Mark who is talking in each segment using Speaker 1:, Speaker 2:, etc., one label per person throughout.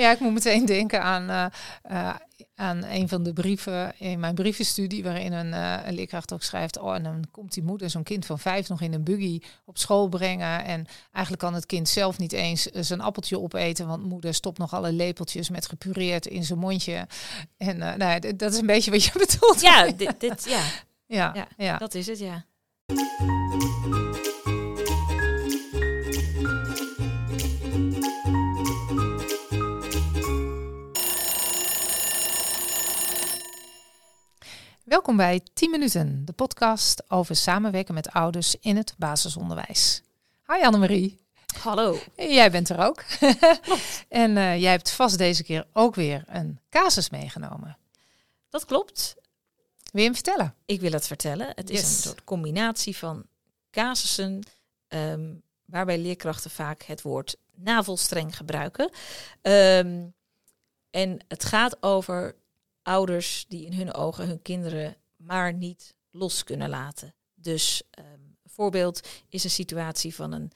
Speaker 1: Ja, ik moet meteen denken aan, eh, eh, aan een van de brieven in mijn brievenstudie, waarin een, uh, een leerkracht ook schrijft: Oh, en dan komt die moeder zo'n kind van vijf nog in een buggy op school brengen. En eigenlijk kan het kind zelf niet eens zijn appeltje opeten, want moeder stopt nog alle lepeltjes met gepureerd in zijn mondje. En nou, dat is een beetje wat je bedoelt.
Speaker 2: Ja, dit, dit ja.
Speaker 1: Ja, ja, ja,
Speaker 2: dat is het, ja.
Speaker 1: Welkom bij 10 minuten, de podcast over samenwerken met ouders in het basisonderwijs. Hi Annemarie.
Speaker 2: Hallo.
Speaker 1: Jij bent er ook. en uh, jij hebt vast deze keer ook weer een casus meegenomen.
Speaker 2: Dat klopt.
Speaker 1: Wil je hem vertellen?
Speaker 2: Ik wil het vertellen. Het is een soort combinatie van casussen um, waarbij leerkrachten vaak het woord navelstreng gebruiken. Um, en het gaat over ouders die in hun ogen hun kinderen maar niet los kunnen laten. Dus um, een voorbeeld is een situatie van een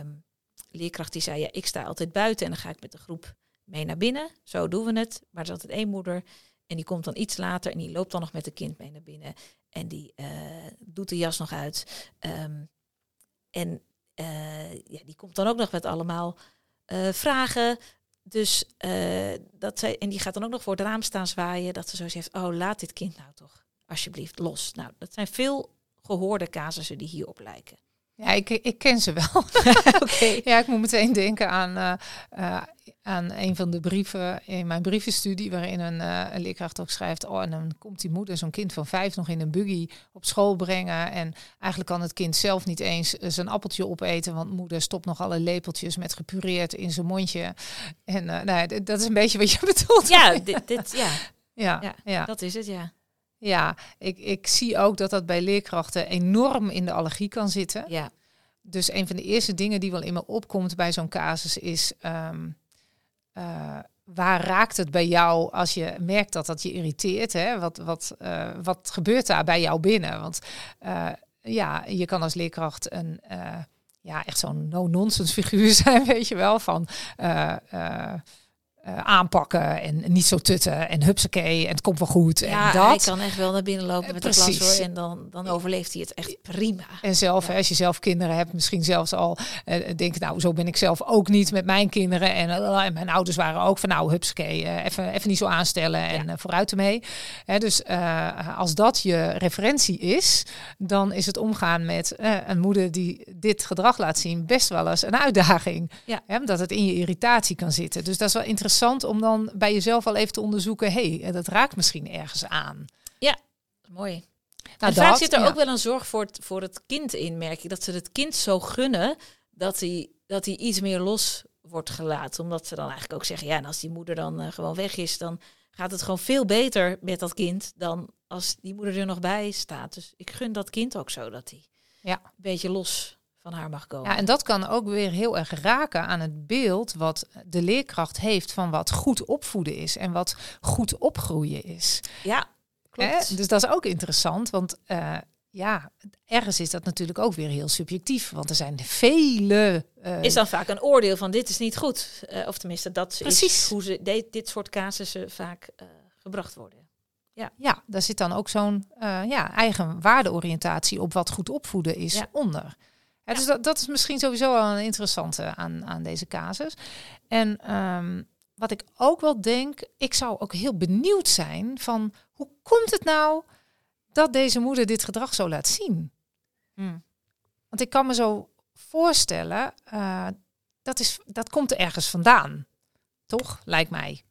Speaker 2: um, leerkracht die zei: ja, ik sta altijd buiten en dan ga ik met de groep mee naar binnen. Zo doen we het. Maar er is altijd één moeder en die komt dan iets later en die loopt dan nog met de kind mee naar binnen. En die uh, doet de jas nog uit. Um, en uh, ja, die komt dan ook nog met allemaal uh, vragen. Dus uh, dat zij, en die gaat dan ook nog voor het raam staan zwaaien. Dat ze zo zegt, oh laat dit kind nou toch alsjeblieft los. Nou, dat zijn veel gehoorde casussen die hierop lijken.
Speaker 1: Ja, ik, ik ken ze wel. okay. Ja, ik moet meteen denken aan, uh, uh, aan een van de brieven in mijn brievenstudie, waarin een, uh, een leerkracht ook schrijft: Oh, en dan komt die moeder zo'n kind van vijf nog in een buggy op school brengen. En eigenlijk kan het kind zelf niet eens zijn appeltje opeten, want moeder stopt nog alle lepeltjes met gepureerd in zijn mondje. En nou, dat is een beetje wat je bedoelt.
Speaker 2: Ja, dit, dit ja.
Speaker 1: Ja, ja,
Speaker 2: ja, dat is het, ja.
Speaker 1: Ja, ik, ik zie ook dat dat bij leerkrachten enorm in de allergie kan zitten.
Speaker 2: Ja.
Speaker 1: Dus een van de eerste dingen die wel in me opkomt bij zo'n casus is... Um, uh, waar raakt het bij jou als je merkt dat dat je irriteert? Hè? Wat, wat, uh, wat gebeurt daar bij jou binnen? Want uh, ja, je kan als leerkracht een... ja, echt zo'n no-nonsense figuur zijn, weet je wel, van... Uh, aanpakken en niet zo tutten en hupsakee en het komt wel goed.
Speaker 2: Ja,
Speaker 1: en dat.
Speaker 2: hij kan echt wel naar binnen lopen met Precies. de klas hoor, en dan, dan overleeft hij het echt prima.
Speaker 1: En zelf, ja. als je zelf kinderen hebt, misschien zelfs al uh, denk nou zo ben ik zelf ook niet met mijn kinderen en, uh, en mijn ouders waren ook van nou hupsakee, even, even niet zo aanstellen en ja. vooruit ermee. Hè, dus als dat je referentie is, dan is het omgaan met een moeder die dit gedrag laat zien best wel eens een uitdaging.
Speaker 2: Ja.
Speaker 1: Hè, dat het in je irritatie kan zitten. Dus dat is wel interessant om dan bij jezelf al even te onderzoeken, hé, hey, dat raakt misschien ergens aan.
Speaker 2: Ja, mooi. Nou, en vaak zit er ja. ook wel een zorg voor het, voor het kind in, merk ik. Dat ze het kind zo gunnen dat hij, dat hij iets meer los wordt gelaten. Omdat ze dan eigenlijk ook zeggen, ja, en als die moeder dan uh, gewoon weg is, dan gaat het gewoon veel beter met dat kind dan als die moeder er nog bij staat. Dus ik gun dat kind ook zo dat hij
Speaker 1: ja.
Speaker 2: een beetje los van haar mag komen.
Speaker 1: Ja, en dat kan ook weer heel erg raken aan het beeld wat de leerkracht heeft van wat goed opvoeden is en wat goed opgroeien is.
Speaker 2: Ja, klopt.
Speaker 1: Hè? Dus dat is ook interessant, want uh, ja, ergens is dat natuurlijk ook weer heel subjectief, want er zijn vele.
Speaker 2: Uh, is dan vaak een oordeel van dit is niet goed, uh, of tenminste dat Precies. is hoe ze de, dit soort casussen vaak gebracht worden.
Speaker 1: Ja. ja, daar zit dan ook zo'n ja, eigen waardeoriëntatie op wat goed opvoeden is ja. onder. Ja, dus dat, dat is misschien sowieso wel een interessante aan, aan deze casus. En um, wat ik ook wel denk, ik zou ook heel benieuwd zijn van hoe komt het nou dat deze moeder dit gedrag zo laat zien?
Speaker 2: Hmm.
Speaker 1: Want ik kan me zo voorstellen, uh, dat, is, dat komt er ergens vandaan. Toch, lijkt mij.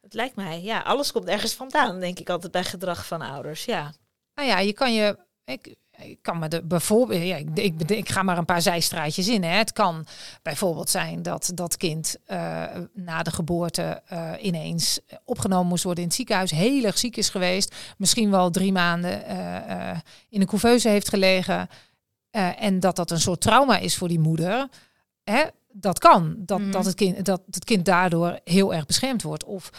Speaker 2: Het lijkt mij, ja, alles komt ergens vandaan, denk ik altijd bij gedrag van ouders, ja.
Speaker 1: Nou ja, je kan je, ik, ik kan me de bijvoorbeeld, ja, ik, ik, ik, ga maar een paar zijstraatjes in. Hè. Het kan bijvoorbeeld zijn dat dat kind uh, na de geboorte uh, ineens opgenomen moest worden in het ziekenhuis, heel erg ziek is geweest, misschien wel drie maanden uh, in een couveuse heeft gelegen. en dat dat een soort trauma is voor die moeder. Hè, dat kan. Dat, mm. dat, het kind, dat het kind daardoor heel erg beschermd wordt. Of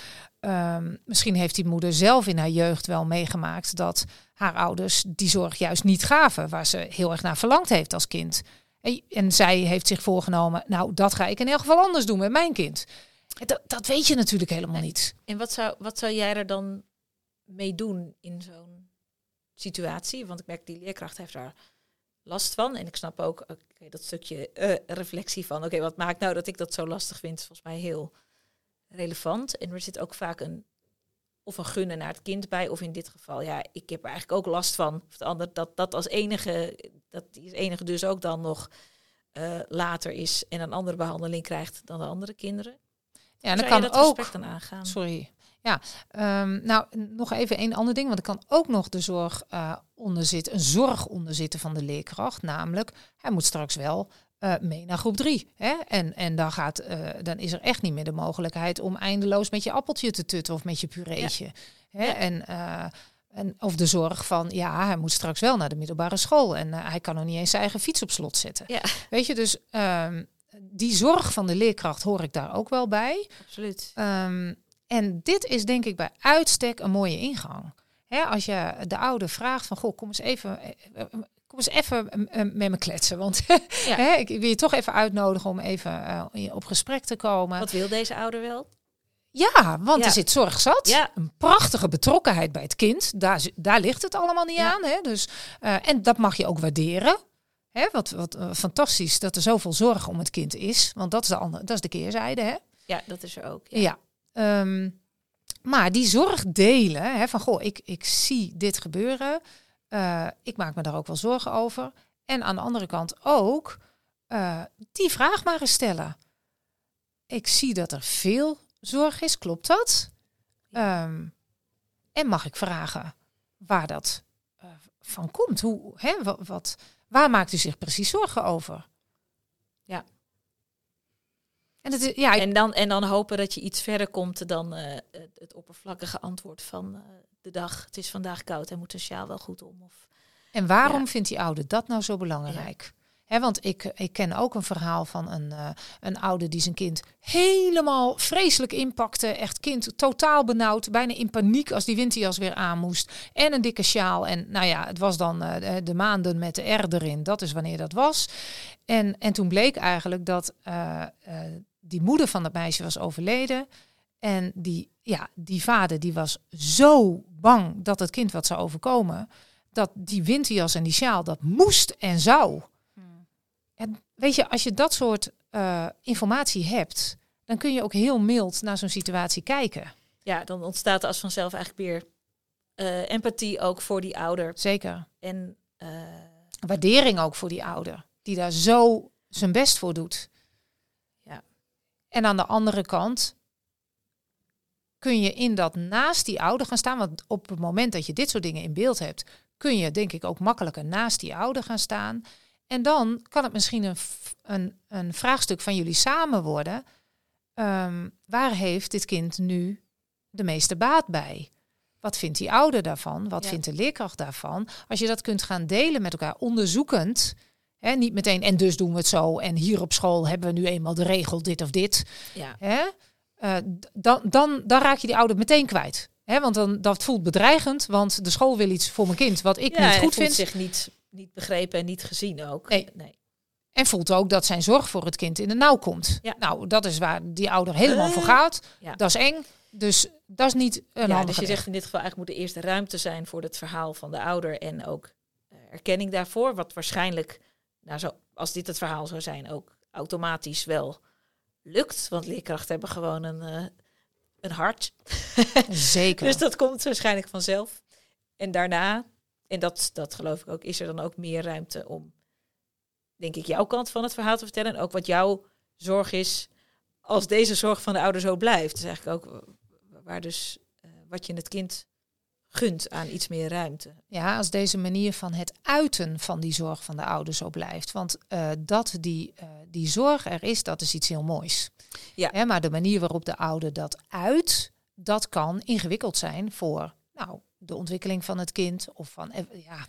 Speaker 1: um, misschien heeft die moeder zelf in haar jeugd wel meegemaakt dat haar ouders die zorg juist niet gaven, waar ze heel erg naar verlangd heeft als kind. En, en zij heeft zich voorgenomen, nou, dat ga ik in elk geval anders doen met mijn kind. Dat, dat weet je natuurlijk helemaal niet.
Speaker 2: En wat zou, wat zou jij er dan mee doen in zo'n situatie? Want ik merk, die leerkracht heeft daar last van. En ik snap ook okay, dat stukje uh, reflectie van... oké, wat maakt nou dat ik dat zo lastig vind? Volgens mij heel relevant. En er zit ook vaak een of een gunnen naar het kind bij. Of in dit geval, ja, ik heb er eigenlijk ook last van. Of de ander, dat dat als enige, dat die enige dus ook dan nog uh, later is en een andere behandeling krijgt dan de andere kinderen.
Speaker 1: Ja, en dan kan dat ook. Dan aangaan? Sorry. Ja, um, nou nog even een ander ding, want er kan ook nog de zorg uh, onder zitten, een zorg onder zitten van de leerkracht, namelijk hij moet straks wel uh, mee naar groep drie. Hè? En, en dan, gaat, uh, dan is er echt niet meer de mogelijkheid om eindeloos met je appeltje te tutten of met je pureetje. Hè? Ja. En, uh, en, of de zorg van, ja, hij moet straks wel naar de middelbare school en hij kan nog niet eens zijn eigen fiets op slot zetten. Ja. Weet je, dus um, die zorg van de leerkracht hoor ik daar ook wel bij.
Speaker 2: Absoluut.
Speaker 1: Um, en dit is denk ik bij uitstek een mooie ingang. Hè, als je de oude vraagt van, goh, kom eens even, kom eens even met me kletsen. Want ja. hè, ik wil je toch even uitnodigen om even uh, op gesprek te komen.
Speaker 2: Wat wil deze ouder wel?
Speaker 1: Ja, want ja. er zit zorg zat. Ja. Een prachtige betrokkenheid bij het kind. Daar, daar ligt het allemaal niet aan. Hè? Dus, uh, en dat mag je ook waarderen. Hè? Wat, wat uh, fantastisch dat er zoveel zorg om het kind is. Want dat is de, andere, dat is de keerzijde. Hè?
Speaker 2: Ja, dat is er ook.
Speaker 1: Ja. ja. Um, maar die zorg delen, hè, van goh, ik, ik zie dit gebeuren. Uh, ik maak me daar ook wel zorgen over. En aan de andere kant ook uh, die vraag maar eens stellen. Ik zie dat er veel zorg is, klopt dat? Um, en mag ik vragen waar dat uh, van komt? Hoe, hè, wat, wat, waar maakt u zich precies zorgen over?
Speaker 2: Ja.
Speaker 1: En, het is, ja, ik...
Speaker 2: en, dan, en dan hopen dat je iets verder komt dan het, het oppervlakkige antwoord van de dag. Het is vandaag koud en moet een sjaal wel goed om. Of,
Speaker 1: en waarom ja. vindt die ouder dat nou zo belangrijk? Ja. want ik, ik ken ook een verhaal van een, uh, een ouder die zijn kind helemaal vreselijk inpakte. Echt kind totaal benauwd, bijna in paniek als die winterjas weer aan moest. En een dikke sjaal. En nou ja, het was dan uh, de, de, maanden met de R erin. Dat is wanneer dat was. En, en toen bleek eigenlijk dat uh, die moeder van dat meisje was overleden. En die, ja, die vader die was zo bang dat het kind wat zou overkomen. Dat die winterjas en die sjaal, dat moest en zou. Hmm. En weet je, als je dat soort uh, informatie hebt, dan kun je ook heel mild naar zo'n situatie kijken.
Speaker 2: Ja, dan ontstaat er als vanzelf eigenlijk weer uh, empathie ook voor die ouder.
Speaker 1: Zeker.
Speaker 2: En
Speaker 1: uh... waardering ook voor die ouder, die daar zo zijn best voor doet. Ja. En aan de andere kant kun je in dat naast die ouder gaan staan. Want op het moment dat je dit soort dingen in beeld hebt, kun je denk ik ook makkelijker naast die ouder gaan staan. En dan kan het misschien een, een, een vraagstuk van jullie samen worden. Um, waar heeft dit kind nu de meeste baat bij? Wat vindt die ouder daarvan? Wat ja. vindt de leerkracht daarvan? Als je dat kunt gaan delen met elkaar, onderzoekend. Hè, niet meteen en dus doen we het zo. En hier op school hebben we nu eenmaal de regel dit of dit.
Speaker 2: Ja.
Speaker 1: Hè? Uh, dan, dan, dan raak je die ouder meteen kwijt. Hè, want dan, dat voelt bedreigend, want de school wil iets voor mijn kind wat ik
Speaker 2: ja,
Speaker 1: niet goed vind.
Speaker 2: zich niet, niet begrepen en niet gezien ook.
Speaker 1: Nee. nee. En voelt ook dat zijn zorg voor het kind in de nauw komt. Ja. Nou, dat is waar die ouder helemaal uh, voor gaat. Ja. Dat is eng. Dus dat is niet een
Speaker 2: ja, Dus je zegt in dit geval eigenlijk moet er eerst ruimte zijn voor het verhaal van de ouder en ook uh, erkenning daarvoor. Wat waarschijnlijk, nou zo, als dit het verhaal zou zijn, ook automatisch wel lukt. Want leerkrachten hebben gewoon een, uh, een hart.
Speaker 1: Zeker.
Speaker 2: dus dat komt waarschijnlijk vanzelf. En daarna, en dat, dat geloof ik ook, is er dan ook meer ruimte om, denk ik, jouw kant van het verhaal te vertellen. En ook wat jouw zorg is als deze zorg van de ouder zo blijft. Dus eigenlijk ook waar dus uh, wat je het kind gunt aan iets meer ruimte.
Speaker 1: Ja, als deze manier van het uiten van die zorg van de ouder zo blijft. Want uh, dat die, uh, die zorg er is, dat is iets heel moois. Ja. Hè, maar de manier waarop de ouder dat uit, dat kan ingewikkeld zijn voor nou, de ontwikkeling van het kind of van ja,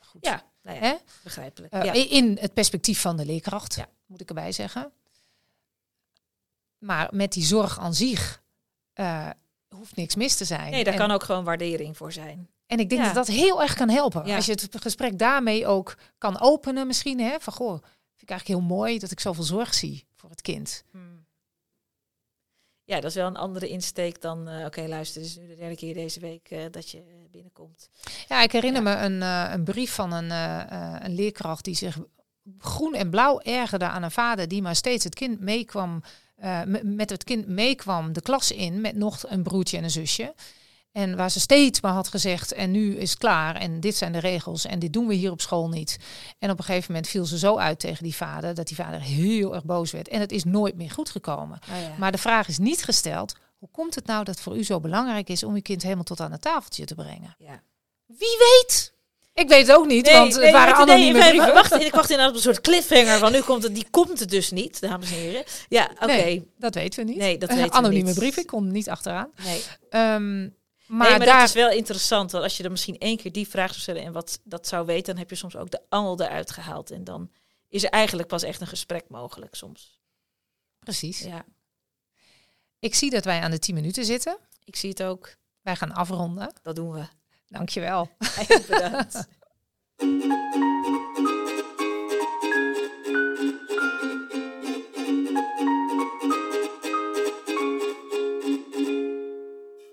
Speaker 2: goed. Ja, nou ja, Hè? begrijpelijk.
Speaker 1: Uh,
Speaker 2: ja.
Speaker 1: In het perspectief van de leerkracht, ja. moet ik erbij zeggen. Maar met die zorg aan zich hoeft niks mis te zijn.
Speaker 2: Nee, daar en, kan ook gewoon waardering voor zijn.
Speaker 1: En ik denk ja. dat dat heel erg kan helpen. Ja. Als je het gesprek daarmee ook kan openen misschien. Hè, van goh, vind ik eigenlijk heel mooi dat ik zoveel zorg zie voor het kind. Hmm.
Speaker 2: ja, dat is wel een andere insteek dan, uh, oké, luister, is nu de derde keer deze week uh, dat je binnenkomt.
Speaker 1: Ja, ik herinner me een, uh, een brief van een, een leerkracht die zich groen en blauw ergerde aan een vader die maar steeds het kind meekwam, met het kind meekwam de klas in met nog een broertje en een zusje. En waar ze steeds maar had gezegd, en nu is het klaar, en dit zijn de regels, en dit doen we hier op school niet. En op een gegeven moment viel ze zo uit tegen die vader, dat die vader heel erg boos werd. En het is nooit meer goed gekomen. Oh maar de vraag is niet gesteld, hoe komt het nou dat voor u zo belangrijk is om uw kind helemaal tot aan het tafeltje te brengen? Ja. Wie weet? Ik weet het ook niet, want het waren anonieme nee, brieven.
Speaker 2: Wacht, ik wacht inderdaad op een soort cliffhanger, van nu komt het, die komt het dus niet, dames en heren. Ja, oké.
Speaker 1: dat weten we niet.
Speaker 2: Nee, dat weten
Speaker 1: anonieme
Speaker 2: niet.
Speaker 1: brieven, ik kon niet achteraan.
Speaker 2: Nee.
Speaker 1: Um,
Speaker 2: maar, maar daar... dat is wel interessant. Want als je dan misschien één keer die vraag zou stellen en wat dat zou weten, dan heb je soms ook de angel eruit gehaald. En dan is er eigenlijk pas echt een gesprek mogelijk soms.
Speaker 1: Precies.
Speaker 2: Ja.
Speaker 1: Ik zie dat wij aan de 10 minuten zitten.
Speaker 2: Ik zie het ook.
Speaker 1: Wij gaan afronden.
Speaker 2: Dat doen we.
Speaker 1: Dankjewel.
Speaker 2: Bedankt.